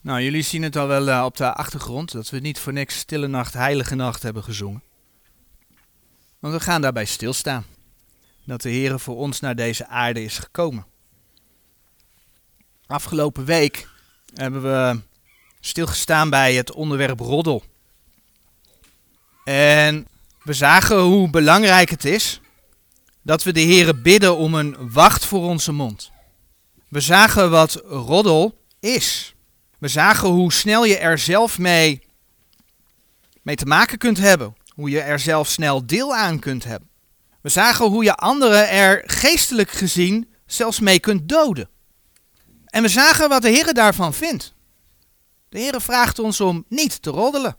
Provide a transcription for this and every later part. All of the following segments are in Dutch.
Nou, jullie zien het al wel eh, op de achtergrond dat we niet voor niks Stille Nacht, Heilige Nacht hebben gezongen. Want we gaan daarbij stilstaan. Dat de Heer voor ons naar deze aarde is gekomen. Afgelopen week hebben we stilgestaan bij het onderwerp roddel. En we zagen hoe belangrijk het is dat we de Heer bidden om een wacht voor onze mond. We zagen wat roddel is. We zagen hoe snel je er zelf mee, mee te maken kunt hebben. Hoe je er zelf snel deel aan kunt hebben. We zagen hoe je anderen er geestelijk gezien zelfs mee kunt doden. En we zagen wat de Heer daarvan vindt. De Heer vraagt ons om niet te roddelen.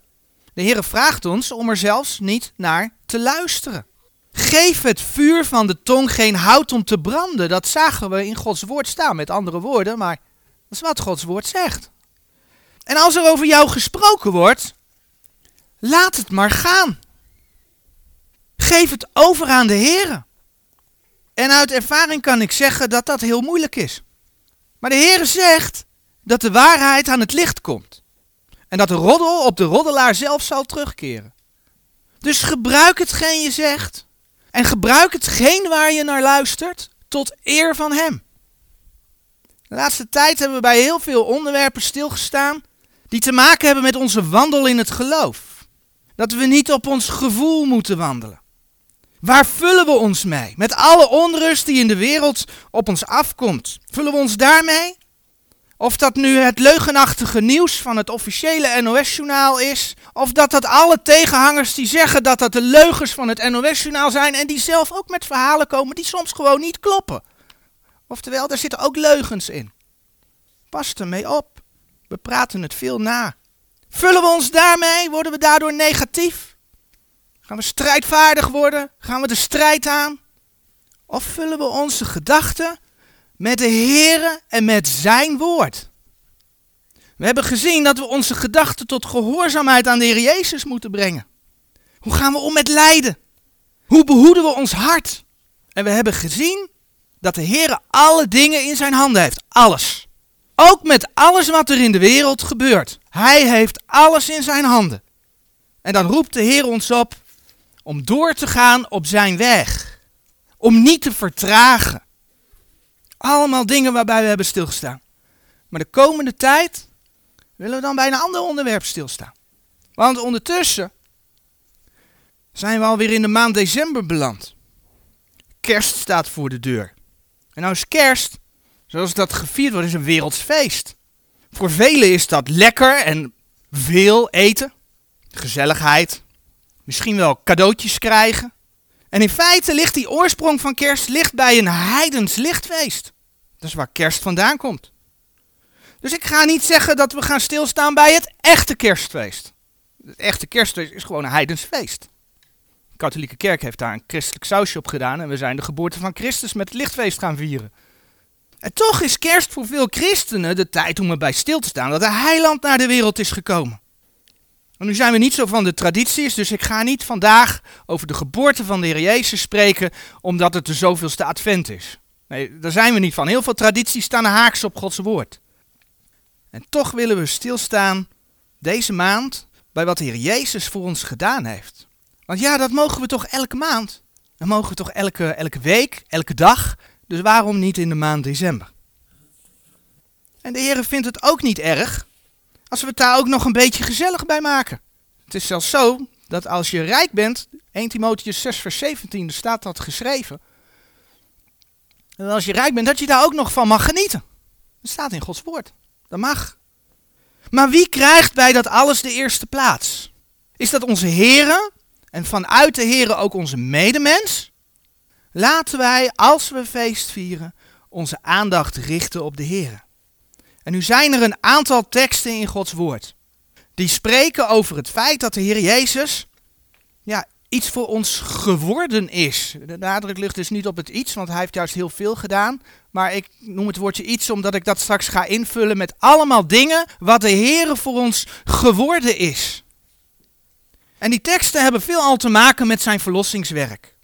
De Heer vraagt ons om er zelfs niet naar te luisteren. Geef het vuur van de tong geen hout om te branden. Dat zagen we in Gods woord staan, met andere woorden, maar dat is wat Gods woord zegt. En als er over jou gesproken wordt, laat het maar gaan. Geef het over aan de Heer. En uit ervaring kan ik zeggen dat dat heel moeilijk is. Maar de Heer zegt dat de waarheid aan het licht komt. En dat de roddel op de roddelaar zelf zal terugkeren. Dus gebruik hetgeen je zegt. En gebruik hetgeen waar je naar luistert tot eer van Hem. De laatste tijd hebben we bij heel veel onderwerpen stilgestaan die te maken hebben met onze wandel in het geloof. Dat we niet op ons gevoel moeten wandelen. Waar vullen we ons mee? Met alle onrust die in de wereld op ons afkomt. Vullen we ons daarmee? Of dat nu het leugenachtige nieuws van het officiële NOS-journaal is. Of dat dat alle tegenhangers die zeggen dat dat de leugens van het NOS-journaal zijn. En die zelf ook met verhalen komen die soms gewoon niet kloppen. Oftewel, daar zitten ook leugens in. Pas ermee op. We praten het veel na. Vullen we ons daarmee? Worden we daardoor negatief? Gaan we strijdvaardig worden? Gaan we de strijd aan? Of vullen we onze gedachten met de Here en met Zijn woord? We hebben gezien dat we onze gedachten tot gehoorzaamheid aan de Heer Jezus moeten brengen. Hoe gaan we om met lijden? Hoe behoeden we ons hart? En we hebben gezien dat de Heer alle dingen in zijn handen heeft. Alles. Ook met alles wat er in de wereld gebeurt. Hij heeft alles in zijn handen. En dan roept de Heer ons op om door te gaan op zijn weg. Om niet te vertragen. Allemaal dingen waarbij we hebben stilgestaan. Maar de komende tijd willen we dan bij een ander onderwerp stilstaan. Want ondertussen zijn we alweer in de maand december beland. Kerst staat voor de deur. En nou is kerst Zoals dat gevierd wordt, is een wereldsfeest. Voor velen is dat lekker en veel eten, gezelligheid, misschien wel cadeautjes krijgen. En in feite ligt die oorsprong van kerst ligt bij een heidens lichtfeest. Dat is waar kerst vandaan komt. Dus ik ga niet zeggen dat we gaan stilstaan bij het echte kerstfeest. Het echte kerstfeest is gewoon een heidens feest. De katholieke kerk heeft daar een christelijk sausje op gedaan en we zijn de geboorte van Christus met het lichtfeest gaan vieren. En toch is kerst voor veel christenen de tijd om erbij stil te staan dat de heiland naar de wereld is gekomen. En nu zijn we niet zo van de tradities, dus ik ga niet vandaag over de geboorte van de Heer Jezus spreken, omdat het de zoveelste advent is. Nee, daar zijn we niet van. Heel veel tradities staan haaks op Gods woord. En toch willen we stilstaan deze maand bij wat de Heer Jezus voor ons gedaan heeft. Want ja, dat mogen we toch elke maand. Dat mogen we toch elke, elke week, elke dag. Dus waarom niet in de maand december? En de Heer vindt het ook niet erg als we het daar ook nog een beetje gezellig bij maken. Het is zelfs zo dat als je rijk bent, 1 Timotheus 6 vers 17, er staat dat geschreven. En als je rijk bent, dat je daar ook nog van mag genieten. Dat staat in Gods woord. Dat mag. Maar wie krijgt bij dat alles de eerste plaats? Is dat onze Here en vanuit de Here ook onze medemens? Laten wij, als we feest vieren, onze aandacht richten op de Heer. En nu zijn er een aantal teksten in Gods woord. Die spreken over het feit dat de Heer Jezus ja, iets voor ons geworden is. De nadruk ligt dus niet op het iets, want hij heeft juist heel veel gedaan. Maar ik noem het woordje iets omdat ik dat straks ga invullen met allemaal dingen wat de Heer voor ons geworden is. En die teksten hebben veel al te maken met zijn verlossingswerk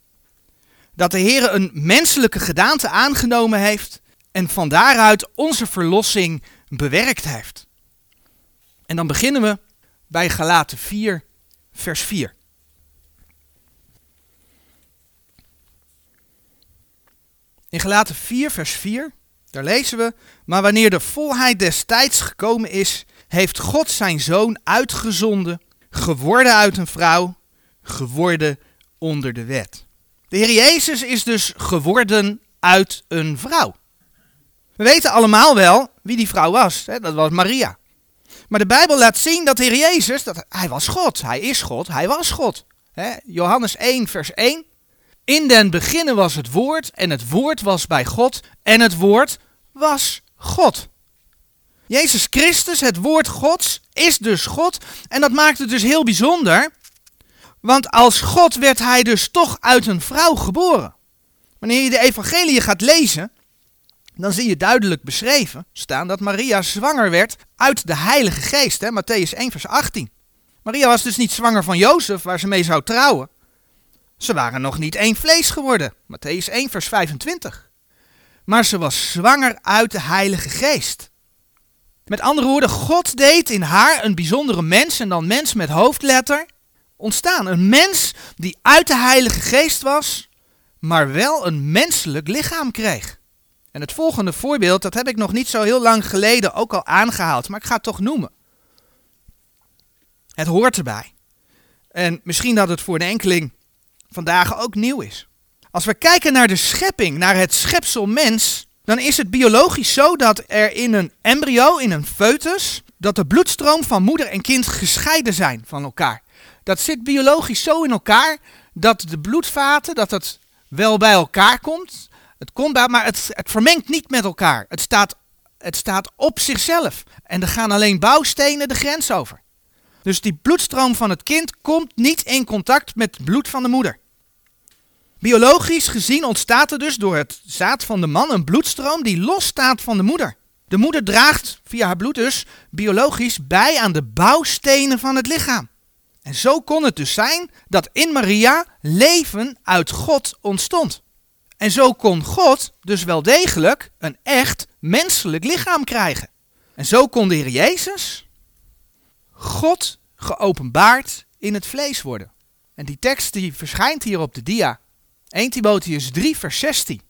dat de Heer een menselijke gedaante aangenomen heeft en van daaruit onze verlossing bewerkt heeft. En dan beginnen we bij Galaten 4, vers 4. In Galaten 4, vers 4, daar lezen we: Maar wanneer de volheid des tijds gekomen is, heeft God zijn zoon uitgezonden, geworden uit een vrouw, geworden onder de wet. De Heer Jezus is dus geworden uit een vrouw. We weten allemaal wel wie die vrouw was. Hè? Dat was Maria. Maar de Bijbel laat zien dat de Heer Jezus, dat hij was God. Hij is God, hij was God. Hè? Johannes 1, vers 1. In den beginnen was het woord en het woord was bij God en het woord was God. Jezus Christus, het woord Gods, is dus God. En dat maakt het dus heel bijzonder. Want als God werd hij dus toch uit een vrouw geboren. Wanneer je de evangelie gaat lezen, dan zie je duidelijk beschreven staan dat Maria zwanger werd uit de Heilige Geest. Hè? Matthäus 1, vers 18. Maria was dus niet zwanger van Jozef, waar ze mee zou trouwen. Ze waren nog niet één vlees geworden. Matthäus 1, vers 25. Maar ze was zwanger uit de Heilige Geest. Met andere woorden, God deed in haar een bijzondere mens, en dan mens met hoofdletter, ontstaan. Een mens die uit de Heilige Geest was, maar wel een menselijk lichaam kreeg. En het volgende voorbeeld, dat heb ik nog niet zo heel lang geleden ook al aangehaald, maar ik ga het toch noemen. Het hoort erbij. En misschien dat het voor de enkeling vandaag ook nieuw is. Als we kijken naar de schepping, naar het schepsel mens, dan is het biologisch zo dat er in een embryo, in een foetus, dat de bloedstroom van moeder en kind gescheiden zijn van elkaar. Dat zit biologisch zo in elkaar dat de bloedvaten, dat het wel bij elkaar komt. Het komt bij, maar het, het vermengt niet met elkaar. Het staat, het staat op zichzelf. En er gaan alleen bouwstenen de grens over. Dus die bloedstroom van het kind komt niet in contact met het bloed van de moeder. Biologisch gezien ontstaat er dus door het zaad van de man een bloedstroom die losstaat van de moeder. De moeder draagt via haar bloed dus biologisch bij aan de bouwstenen van het lichaam. En zo kon het dus zijn dat in Maria leven uit God ontstond. En zo kon God dus wel degelijk een echt menselijk lichaam krijgen. En zo kon de Heer Jezus God geopenbaard in het vlees worden. En die tekst die verschijnt hier op de dia. 1 Timotheus 3 vers 16.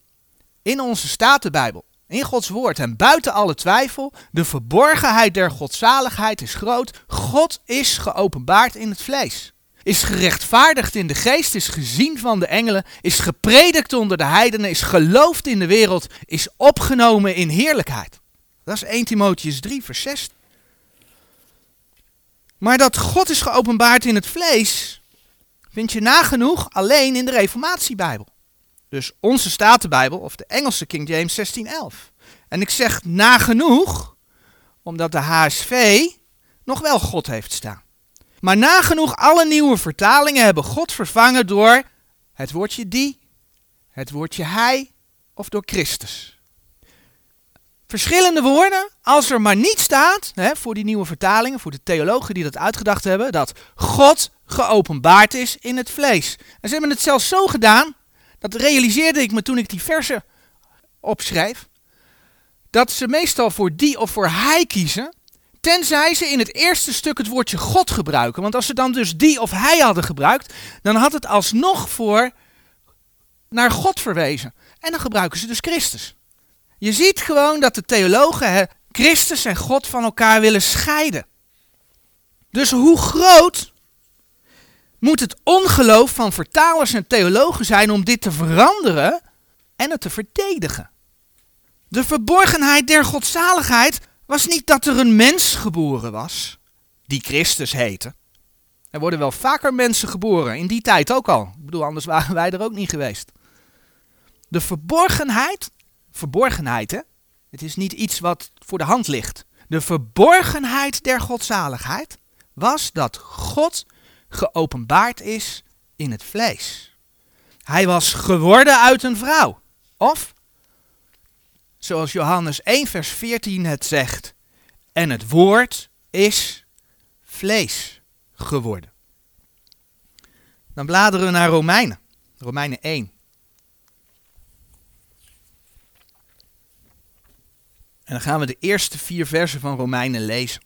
In onze Statenbijbel. In Gods woord en buiten alle twijfel, de verborgenheid der godzaligheid is groot. God is geopenbaard in het vlees. Is gerechtvaardigd in de geest, is gezien van de engelen, is gepredikt onder de heidenen, is geloofd in de wereld, is opgenomen in heerlijkheid. Dat is 1 Timotheus 3, vers 6. Maar dat God is geopenbaard in het vlees, vind je nagenoeg alleen in de Reformatiebijbel. Dus onze Statenbijbel, of de Engelse King James 1611. En ik zeg nagenoeg, omdat de HSV nog wel God heeft staan. Maar nagenoeg alle nieuwe vertalingen hebben God vervangen door het woordje die, het woordje hij of door Christus. Verschillende woorden, als er maar niet staat, hè, voor die nieuwe vertalingen, voor de theologen die dat uitgedacht hebben, dat God geopenbaard is in het vlees. En ze hebben het zelfs zo gedaan dat realiseerde ik me toen ik die versen opschrijf. Dat ze meestal voor die of voor hij kiezen. Tenzij ze in het eerste stuk het woordje God gebruiken. Want als ze dan dus die of hij hadden gebruikt, dan had het alsnog voor naar God verwezen. En dan gebruiken ze dus Christus. Je ziet gewoon dat de theologen Christus en God van elkaar willen scheiden. Dus hoe groot moet het ongeloof van vertalers en theologen zijn om dit te veranderen en het te verdedigen. De verborgenheid der godzaligheid was niet dat er een mens geboren was, die Christus heette. Er worden wel vaker mensen geboren, in die tijd ook al. Ik bedoel, anders waren wij er ook niet geweest. De verborgenheid, verborgenheid hè, het is niet iets wat voor de hand ligt. De verborgenheid der godzaligheid was dat God geopenbaard is in het vlees. Hij was geworden uit een vrouw. Of, zoals Johannes 1, vers 14 het zegt, en het woord is vlees geworden. Dan bladeren we naar Romeinen, Romeinen 1. En dan gaan we de eerste vier versen van Romeinen lezen.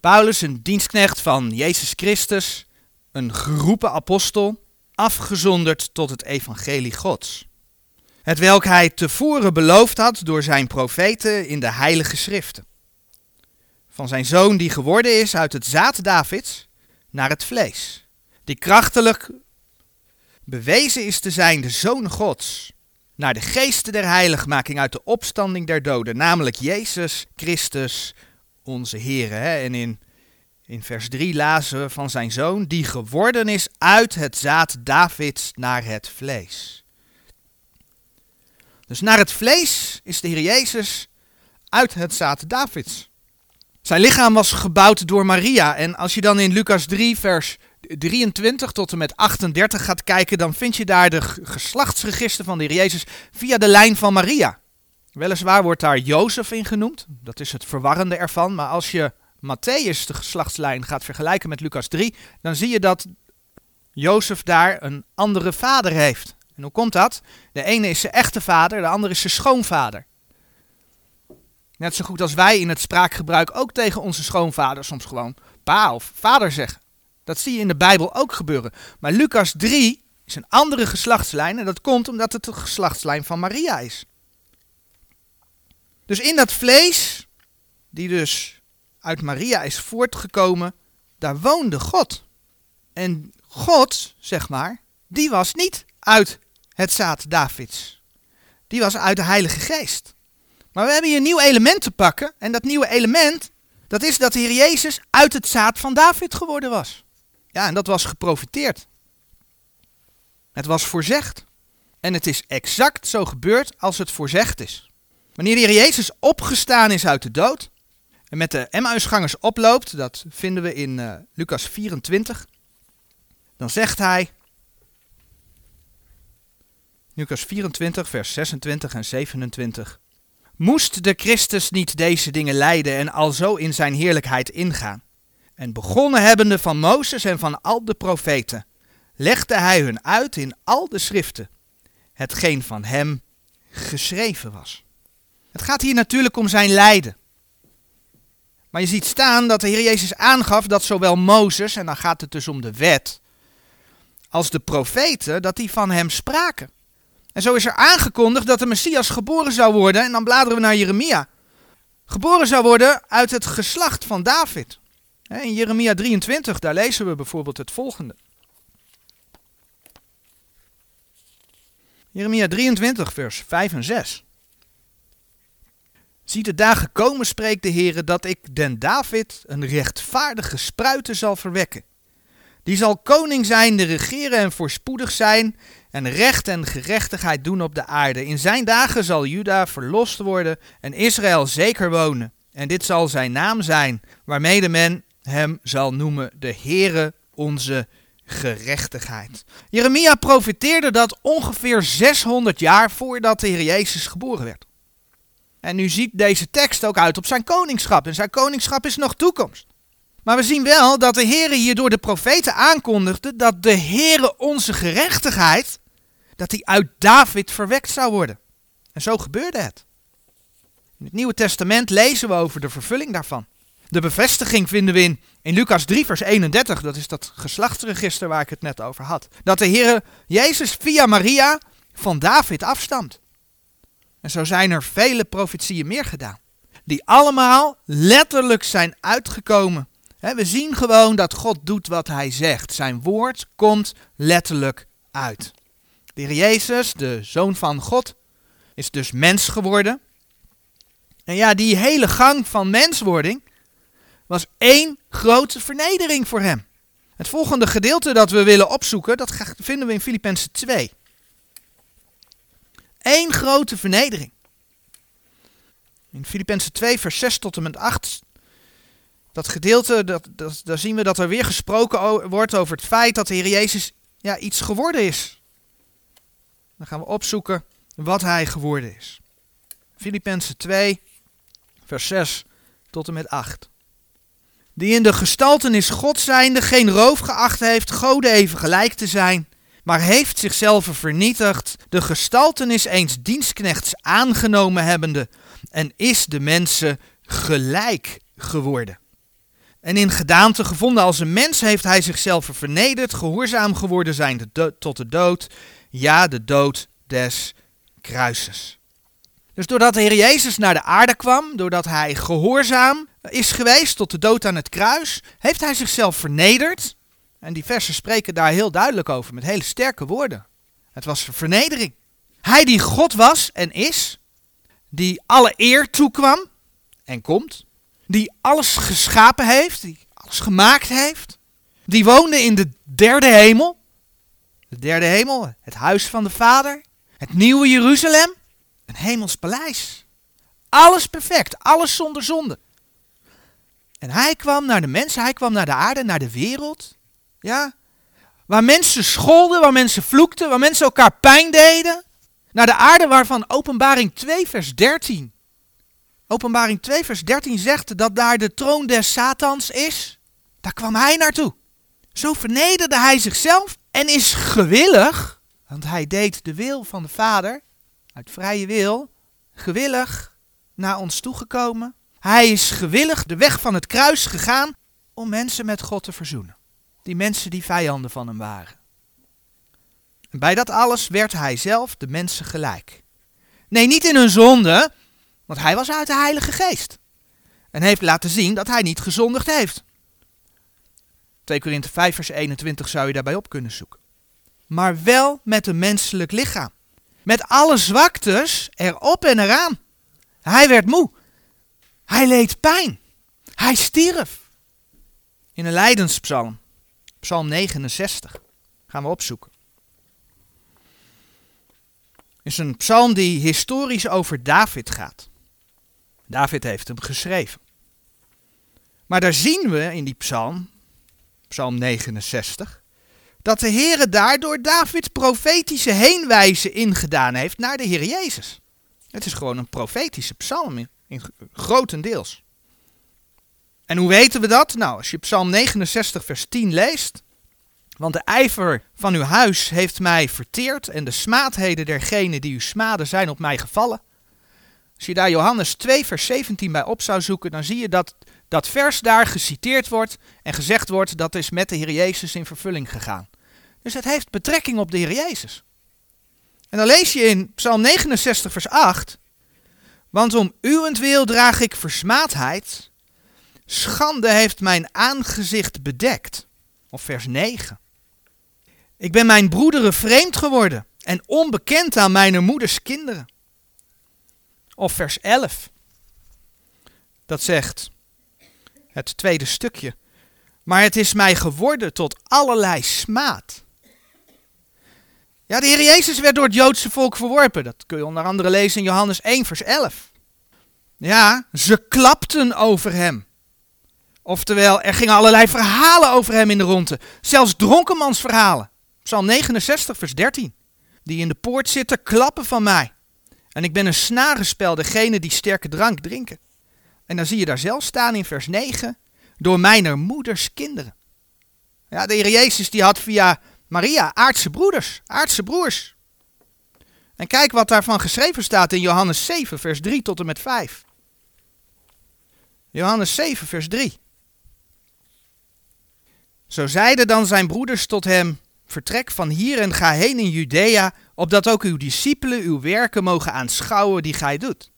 Paulus, een dienstknecht van Jezus Christus, een geroepen apostel, afgezonderd tot het evangelie Gods. Het welk hij tevoren beloofd had door zijn profeten in de heilige schriften. Van zijn zoon die geworden is uit het zaad Davids naar het vlees. Die krachtelijk bewezen is te zijn de zoon Gods. Naar de geesten der heiligmaking uit de opstanding der doden. Namelijk Jezus Christus onze Heer. En in in vers 3 lazen we van zijn zoon, die geworden is uit het zaad Davids naar het vlees. Dus naar het vlees is de Heer Jezus uit het zaad Davids. Zijn lichaam was gebouwd door Maria. En als je dan in Lucas 3, vers 23 tot en met 38 gaat kijken, dan vind je daar de geslachtsregister van de Heer Jezus via de lijn van Maria. Weliswaar wordt daar Jozef in genoemd, dat is het verwarrende ervan, maar als je Matthäus de geslachtslijn gaat vergelijken met Lucas 3, dan zie je dat Jozef daar een andere vader heeft. En hoe komt dat? De ene is zijn echte vader, de andere is zijn schoonvader. Net zo goed als wij in het spraakgebruik ook tegen onze schoonvader soms gewoon pa of vader zeggen. Dat zie je in de Bijbel ook gebeuren. Maar Lucas 3 is een andere geslachtslijn en dat komt omdat het de geslachtslijn van Maria is. Dus in dat vlees, die dus uit Maria is voortgekomen, daar woonde God. En God, zeg maar, die was niet uit het zaad Davids. Die was uit de Heilige Geest. Maar we hebben hier een nieuw element te pakken. En dat nieuwe element, dat is dat de Heer Jezus uit het zaad van David geworden was. Ja, en dat was geprofiteerd. Het was voorzegd. En het is exact zo gebeurd als het voorzegd is. Wanneer de Heer Jezus opgestaan is uit de dood, en met de Emmausgangers oploopt, dat vinden we in uh, Lucas 24, dan zegt hij, Lucas 24, vers 26 en 27, Moest de Christus niet deze dingen lijden en alzo in zijn heerlijkheid ingaan? En begonnen hebbende van Mozes en van al de profeten, legde hij hun uit in al de schriften, hetgeen van hem geschreven was. Het gaat hier natuurlijk om zijn lijden. Maar je ziet staan dat de Heer Jezus aangaf dat zowel Mozes, en dan gaat het dus om de wet, als de profeten, dat die van hem spraken. En zo is er aangekondigd dat de Messias geboren zou worden, en dan bladeren we naar Jeremia. Geboren zou worden uit het geslacht van David. In Jeremia 23, daar lezen we bijvoorbeeld het volgende. Jeremia 23, vers 5 en 6. Zie de dagen komen, spreekt de Heer, dat ik den David een rechtvaardige spruiten zal verwekken. Die zal koning zijn, de regeren en voorspoedig zijn en recht en gerechtigheid doen op de aarde. In zijn dagen zal Juda verlost worden en Israël zeker wonen. En dit zal zijn naam zijn, waarmee men hem zal noemen de Heere onze gerechtigheid. Jeremia profiteerde dat ongeveer 600 jaar voordat de Heer Jezus geboren werd. En nu ziet deze tekst ook uit op zijn koningschap. En zijn koningschap is nog toekomst. Maar we zien wel dat de Heer hier door de profeten aankondigde dat de Heere onze gerechtigheid, dat die uit David verwekt zou worden. En zo gebeurde het. In het Nieuwe Testament lezen we over de vervulling daarvan. De bevestiging vinden we in, in Lucas 3, vers 31. Dat is dat geslachtsregister waar ik het net over had. Dat de Heer Jezus via Maria van David afstamt. En zo zijn er vele profetieën meer gedaan. Die allemaal letterlijk zijn uitgekomen. we zien gewoon dat God doet wat hij zegt. Zijn woord komt letterlijk uit. De heer Jezus, de Zoon van God, is dus mens geworden. En ja, die hele gang van menswording was één grote vernedering voor hem. Het volgende gedeelte dat we willen opzoeken, dat vinden we in Filippenzen 2. Eén grote vernedering. In Filippenzen 2, vers 6 tot en met 8. Dat gedeelte, dat, dat, daar zien we dat er weer gesproken wordt over het feit dat de Heer Jezus ja, iets geworden is. Dan gaan we opzoeken wat hij geworden is. Filippenzen 2, vers 6 tot en met 8. Die in de gestaltenis God zijnde geen roof geacht heeft, Gode even gelijk te zijn, maar heeft zichzelf vernietigd, de gestaltenis eens dienstknechts aangenomen hebbende, en is de mensen gelijk geworden. En in gedaante gevonden als een mens heeft hij zichzelf vernederd, gehoorzaam geworden zijn tot de dood, ja, de dood des kruises. Dus doordat de Heer Jezus naar de aarde kwam, doordat hij gehoorzaam is geweest tot de dood aan het kruis, heeft hij zichzelf vernederd. En die versen spreken daar heel duidelijk over, met hele sterke woorden. Het was vernedering. Hij die God was en is, die alle eer toekwam en komt, die alles geschapen heeft, die alles gemaakt heeft, die woonde in de derde hemel. De derde hemel, het huis van de Vader, het nieuwe Jeruzalem, een hemels paleis. Alles perfect, alles zonder zonde. En hij kwam naar de mensen, hij kwam naar de aarde, naar de wereld. Ja, waar mensen scholden, waar mensen vloekten, waar mensen elkaar pijn deden. Naar de aarde waarvan Openbaring 2 vers 13. Openbaring 2 vers 13 zegt dat daar de troon des Satans is. Daar kwam hij naartoe. Zo vernederde hij zichzelf en is gewillig, want hij deed de wil van de Vader, uit vrije wil, gewillig naar ons toegekomen. Hij is gewillig de weg van het kruis gegaan om mensen met God te verzoenen. Die mensen die vijanden van hem waren. En bij dat alles werd hij zelf de mensen gelijk. Nee, niet in hun zonde, want hij was uit de Heilige Geest. En heeft laten zien dat hij niet gezondigd heeft. 2 Korinthe 5 vers 21 zou je daarbij op kunnen zoeken. Maar wel met een menselijk lichaam. Met alle zwaktes erop en eraan. Hij werd moe. Hij leed pijn. Hij stierf. In een lijdenspsalm. Psalm 69. Gaan we opzoeken. Is een psalm die historisch over David gaat. David heeft hem geschreven. Maar daar zien we in die psalm, psalm 69, dat de Heere daardoor David profetische heenwijzen ingedaan heeft naar de Heer Jezus. Het is gewoon een profetische psalm, in, in, grotendeels. En hoe weten we dat? Nou, als je psalm 69 vers 10 leest, want de ijver van uw huis heeft mij verteerd en de smaadheden dergenen die u smaden zijn op mij gevallen. Als je daar Johannes 2 vers 17 bij op zou zoeken, dan zie je dat dat vers daar geciteerd wordt en gezegd wordt dat is met de Heer Jezus in vervulling gegaan. Dus het heeft betrekking op de Heer Jezus. En dan lees je in Psalm 69 vers 8, want om uwentwil draag ik versmaadheid, schande heeft mijn aangezicht bedekt. Of vers 9. Ik ben mijn broederen vreemd geworden en onbekend aan mijn moeders kinderen. Of vers 11. Dat zegt het tweede stukje. Maar het is mij geworden tot allerlei smaad. Ja, de Heer Jezus werd door het Joodse volk verworpen. Dat kun je onder andere lezen in Johannes 1, vers 11. Ja, ze klapten over hem. Oftewel, er gingen allerlei verhalen over hem in de ronde. Zelfs dronkenmansverhalen. Psalm 69, vers 13. Die in de poort zitten, klappen van mij. En ik ben een snarenspel, degene die sterke drank drinken. En dan zie je daar zelf staan in vers 9. Door mijner moeders kinderen. Ja, de Heer Jezus die had via Maria aardse broeders, aardse broers. En kijk wat daarvan geschreven staat in Johannes 7, vers 3 tot en met 5. Johannes 7, vers 3. Zo zeiden dan zijn broeders tot hem: Vertrek van hier en ga heen in Judea, opdat ook uw discipelen uw werken mogen aanschouwen die gij doet.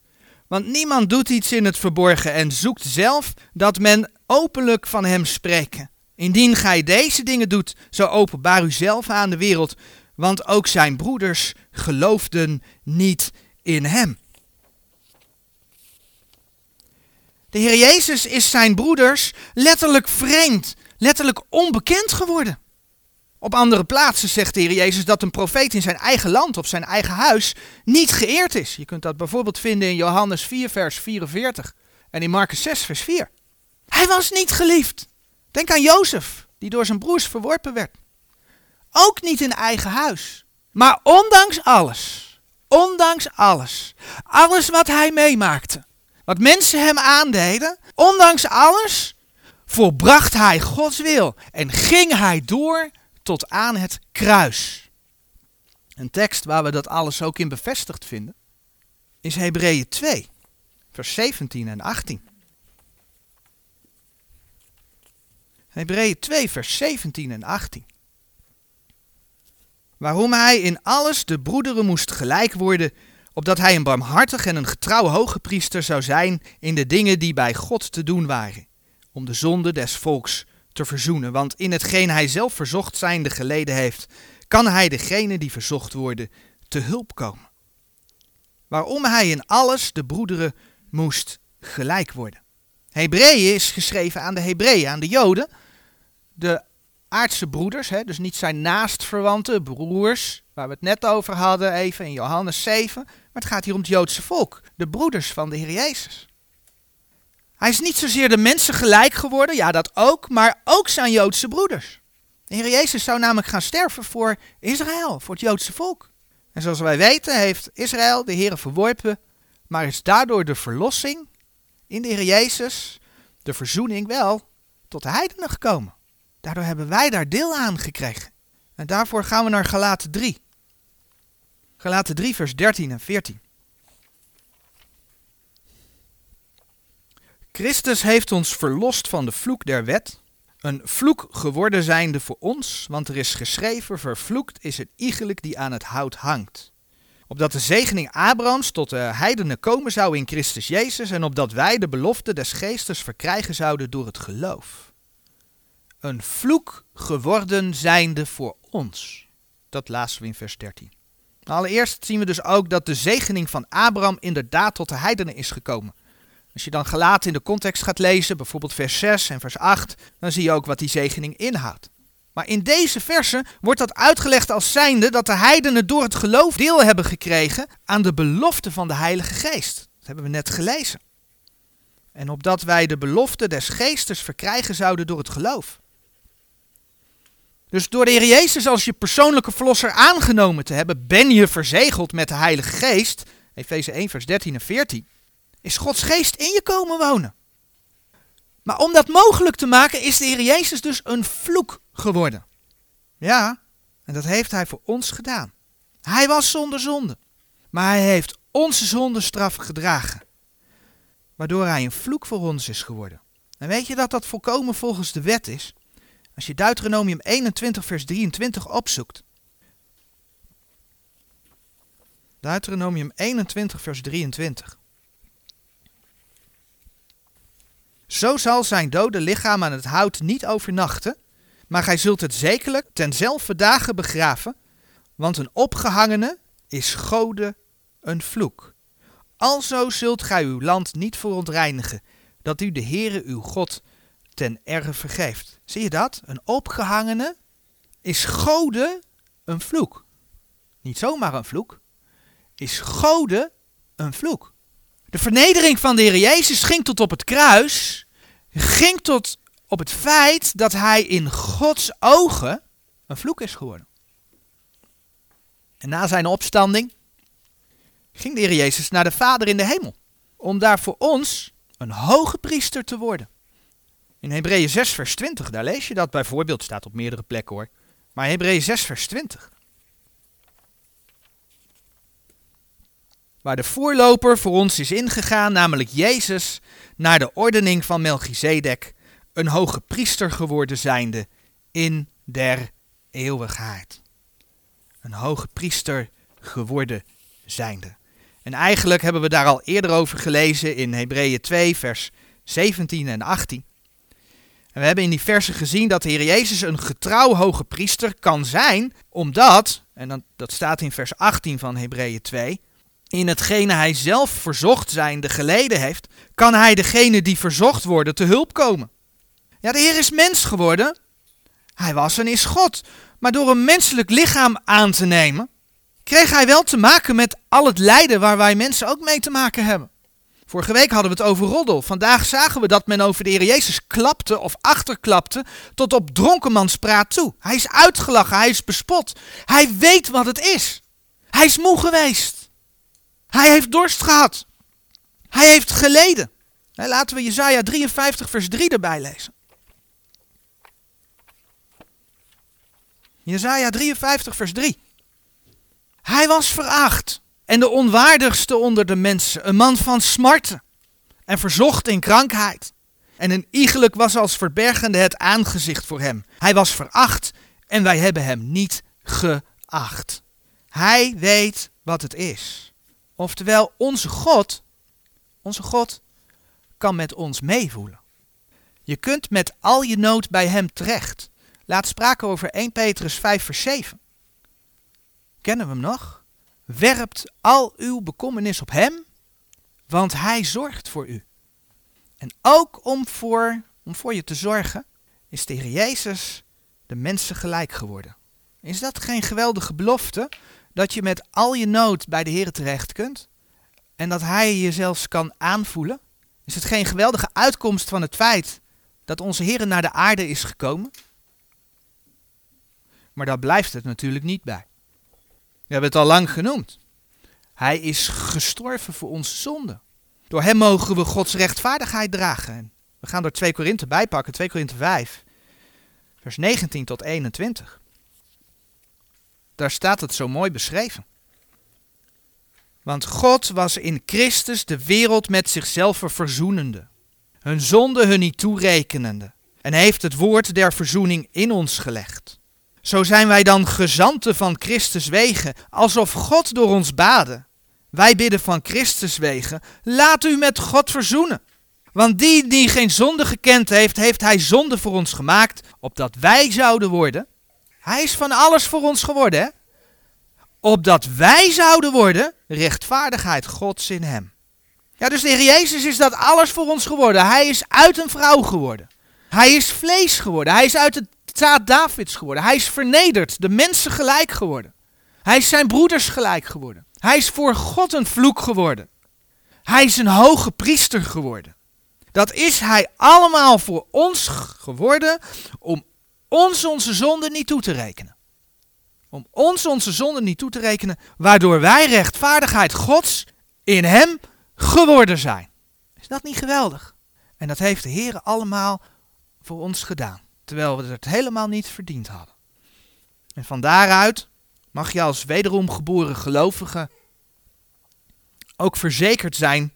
Want niemand doet iets in het verborgen en zoekt zelf dat men openlijk van hem spreken. Indien gij deze dingen doet, zo openbaar u zelf aan de wereld, want ook zijn broeders geloofden niet in hem. De Heer Jezus is zijn broeders letterlijk vreemd, letterlijk onbekend geworden. Op andere plaatsen zegt de Heer Jezus dat een profeet in zijn eigen land of zijn eigen huis niet geëerd is. Je kunt dat bijvoorbeeld vinden in Johannes 4, vers 44 en in Marcus 6, vers 4. Hij was niet geliefd. Denk aan Jozef, die door zijn broers verworpen werd. Ook niet in eigen huis. Maar ondanks alles, ondanks alles, alles wat hij meemaakte, wat mensen hem aandeden, ondanks alles, volbracht hij Gods wil en ging hij door tot aan het kruis. Een tekst waar we dat alles ook in bevestigd vinden, is Hebreeën 2, vers 17 en 18. Hebreeën 2, vers 17 en 18. Waarom hij in alles de broederen moest gelijk worden, opdat hij een barmhartig en een getrouw hoge priester zou zijn in de dingen die bij God te doen waren, om de zonde des volks te verzoenen. Want in hetgeen hij zelf verzocht zijnde geleden heeft, kan hij degene die verzocht worden te hulp komen. Waarom hij in alles de broederen moest gelijk worden. Hebreeën is geschreven aan de Hebreeën, aan de Joden, de aardse broeders, hè, dus niet zijn naastverwanten, broers, waar we het net over hadden, even in Johannes 7. Maar het gaat hier om het Joodse volk, de broeders van de Heer Jezus. Hij is niet zozeer de mensen gelijk geworden, ja dat ook, maar ook zijn Joodse broeders. De Heer Jezus zou namelijk gaan sterven voor Israël, voor het Joodse volk. En zoals wij weten heeft Israël de Heer verworpen, maar is daardoor de verlossing in de Heer Jezus, de verzoening wel, tot de heidenen gekomen. Daardoor hebben wij daar deel aan gekregen. En daarvoor gaan we naar Galaten 3. Galaten 3, vers 13 en 14. Christus heeft ons verlost van de vloek der wet, een vloek geworden zijnde voor ons, want er is geschreven, vervloekt is het iegelijk die aan het hout hangt. Opdat de zegening Abrahams tot de heidenen komen zou in Christus Jezus en opdat wij de belofte des geestes verkrijgen zouden door het geloof een vloek geworden zijnde voor ons. Dat lazen we in vers 13. Allereerst zien we dus ook dat de zegening van Abraham inderdaad tot de heidenen is gekomen. Als je dan gelaten in de context gaat lezen, bijvoorbeeld vers 6 en vers 8, dan zie je ook wat die zegening inhoudt. Maar in deze versen wordt dat uitgelegd als zijnde dat de heidenen door het geloof deel hebben gekregen aan de belofte van de Heilige Geest. Dat hebben we net gelezen. En opdat wij de belofte des geestes verkrijgen zouden door het geloof. Dus door de Heer Jezus als je persoonlijke verlosser aangenomen te hebben, ben je verzegeld met de Heilige Geest. Efeze 1, vers 13 en 14. Is Gods Geest in je komen wonen. Maar om dat mogelijk te maken is de Heer Jezus dus een vloek geworden. Ja, en dat heeft Hij voor ons gedaan. Hij was zonder zonde. Maar Hij heeft onze zondestraf gedragen. Waardoor Hij een vloek voor ons is geworden. En weet je dat dat volkomen volgens de wet is? Als je Deuteronomium 21, vers 23 opzoekt. Deuteronomium 21, vers 23. Zo zal zijn dode lichaam aan het hout niet overnachten, maar gij zult het zekerlijk tenzelfde dagen begraven, want een opgehangene is gode een vloek. Alzo zult gij uw land niet verontreinigen, dat u de Heere uw God ten erge vergeeft. Zie je dat? Een opgehangene is gode een vloek. Niet zomaar een vloek. Is gode een vloek. De vernedering van de Heer Jezus ging tot op het kruis. Ging tot op het feit dat hij in Gods ogen een vloek is geworden. En na zijn opstanding ging de Heer Jezus naar de Vader in de hemel. Om daar voor ons een hoge priester te worden. In Hebreeën 6 vers 20, daar lees je dat bijvoorbeeld, staat op meerdere plekken hoor. Maar Hebreeën 6 vers 20. Waar de voorloper voor ons is ingegaan, namelijk Jezus, naar de ordening van Melchizedek, een hoge priester geworden zijnde in der eeuwigheid. Een hoge priester geworden zijnde. En eigenlijk hebben we daar al eerder over gelezen in Hebreeën 2 vers 17 en 18. En we hebben in die versen gezien dat de Heer Jezus een getrouw hoge priester kan zijn, omdat, en dat staat in vers 18 van Hebreeën 2, in hetgene hij zelf verzocht zijnde geleden heeft, kan hij degene die verzocht worden te hulp komen. Ja, de Heer is mens geworden. Hij was en is God. Maar door een menselijk lichaam aan te nemen, kreeg hij wel te maken met al het lijden waar wij mensen ook mee te maken hebben. Vorige week hadden we het over roddel. Vandaag zagen we dat men over de Heer Jezus klapte of achterklapte tot op dronkenmanspraat toe. Hij is uitgelachen, hij is bespot. Hij weet wat het is. Hij is moe geweest. Hij heeft dorst gehad. Hij heeft geleden. Laten we Jezaja 53 vers 3 erbij lezen. Jezaja 53 vers 3. Hij was veracht en de onwaardigste onder de mensen, een man van smarten en verzocht in krankheid. En een iegelijk was als verbergende het aangezicht voor hem. Hij was veracht en wij hebben hem niet geacht. Hij weet wat het is. Oftewel, onze God, onze God kan met ons meevoelen. Je kunt met al je nood bij hem terecht. Laat sprake over 1 Petrus 5 vers 7. Kennen we hem nog? Werpt al uw bekommernis op hem, want hij zorgt voor u. En ook om voor, om voor je te zorgen, is tegen Jezus de mensen gelijk geworden. Is dat geen geweldige belofte? Dat je met al je nood bij de Heer terecht kunt? En dat Hij je zelfs kan aanvoelen? Is het geen geweldige uitkomst van het feit dat onze Heer naar de aarde is gekomen? Maar daar blijft het natuurlijk niet bij. We hebben het al lang genoemd. Hij is gestorven voor onze zonde. Door hem mogen we Gods rechtvaardigheid dragen. We gaan er 2 Korinthe bijpakken, 2 Korinthe 5, vers 19 tot 21. Daar staat het zo mooi beschreven. Want God was in Christus de wereld met zichzelf verzoenende, hun zonde hun niet toerekenende, en heeft het woord der verzoening in ons gelegd. Zo zijn wij dan gezanten van Christus wegen, alsof God door ons baden. Wij bidden van Christus wegen, laat u met God verzoenen. Want die die geen zonde gekend heeft, heeft hij zonde voor ons gemaakt, opdat wij zouden worden. Hij is van alles voor ons geworden? Opdat wij zouden worden, rechtvaardigheid Gods in hem. Ja, dus de Heer Jezus is dat alles voor ons geworden. Hij is uit een vrouw geworden. Hij is vlees geworden. Hij is uit het zaad Davids geworden. Hij is vernederd, de mensen gelijk geworden. Hij is zijn broeders gelijk geworden. Hij is voor God een vloek geworden. Hij is een hoge priester geworden. Dat is hij allemaal voor ons geworden om ons onze zonde niet toe te rekenen. Om ons onze zonde niet toe te rekenen, waardoor wij rechtvaardigheid Gods in hem geworden zijn. Is dat niet geweldig? En dat heeft de Heer allemaal voor ons gedaan, terwijl we het helemaal niet verdiend hadden. En van daaruit mag je als wederom geboren gelovige ook verzekerd zijn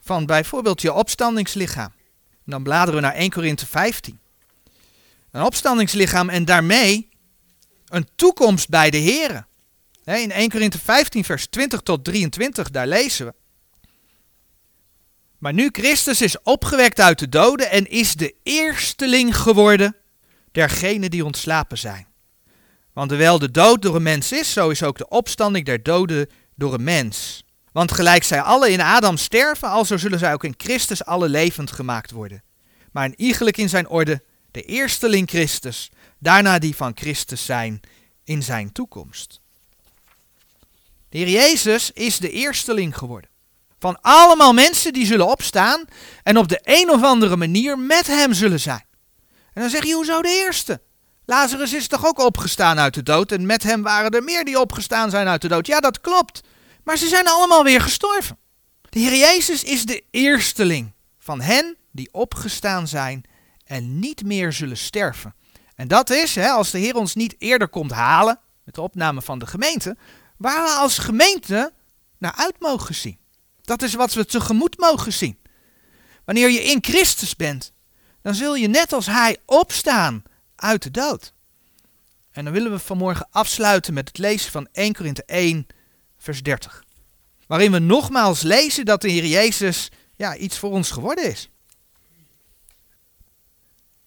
van bijvoorbeeld je opstandingslichaam. En dan bladeren we naar 1 Korinthe 15. Een opstandingslichaam en daarmee een toekomst bij de Here. In 1 Korinthe 15 vers 20 tot 23 daar lezen we. Maar nu Christus is opgewekt uit de doden en is de eersteling geworden dergenen die ontslapen zijn. Want terwijl de dood door een mens is, zo is ook de opstanding der doden door een mens. Want gelijk zij alle in Adam sterven, alzo zullen zij ook in Christus alle levend gemaakt worden. Maar een iegelijk in zijn orde, de eersteling Christus, daarna die van Christus zijn in zijn toekomst. De Heer Jezus is de eersteling geworden. Van allemaal mensen die zullen opstaan en op de een of andere manier met hem zullen zijn. En dan zeg je, hoezo de eerste? Lazarus is toch ook opgestaan uit de dood en met hem waren er meer die opgestaan zijn uit de dood. Ja, dat klopt. Maar ze zijn allemaal weer gestorven. De Heer Jezus is de eersteling van hen die opgestaan zijn en niet meer zullen sterven. En dat is, hè, als de Heer ons niet eerder komt halen, met de opname van de gemeente, waar we als gemeente naar uit mogen zien. Dat is wat we tegemoet mogen zien. Wanneer je in Christus bent, dan zul je net als Hij opstaan uit de dood. En dan willen we vanmorgen afsluiten met het lezen van 1 Korinthe 1, vers 30. Waarin we nogmaals lezen dat de Heer Jezus ja, iets voor ons geworden is.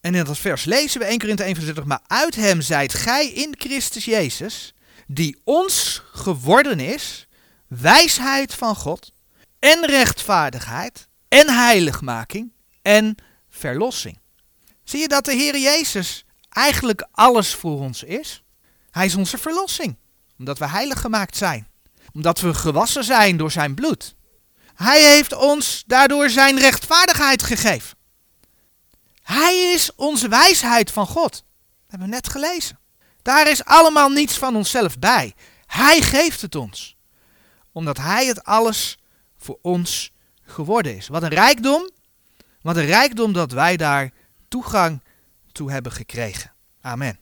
En in dat vers lezen we 1 Korinthe 1 vers 30. Maar uit hem zijt gij in Christus Jezus, die ons geworden is, wijsheid van God en rechtvaardigheid en heiligmaking en verlossing. Zie je dat de Heer Jezus eigenlijk alles voor ons is? Hij is onze verlossing, omdat we heilig gemaakt zijn, omdat we gewassen zijn door zijn bloed. Hij heeft ons daardoor zijn rechtvaardigheid gegeven. Hij is onze wijsheid van God. Dat hebben we net gelezen. Daar is allemaal niets van onszelf bij. Hij geeft het ons. Omdat Hij het alles voor ons geworden is. Wat een rijkdom. Wat een rijkdom dat wij daar toegang toe hebben gekregen. Amen.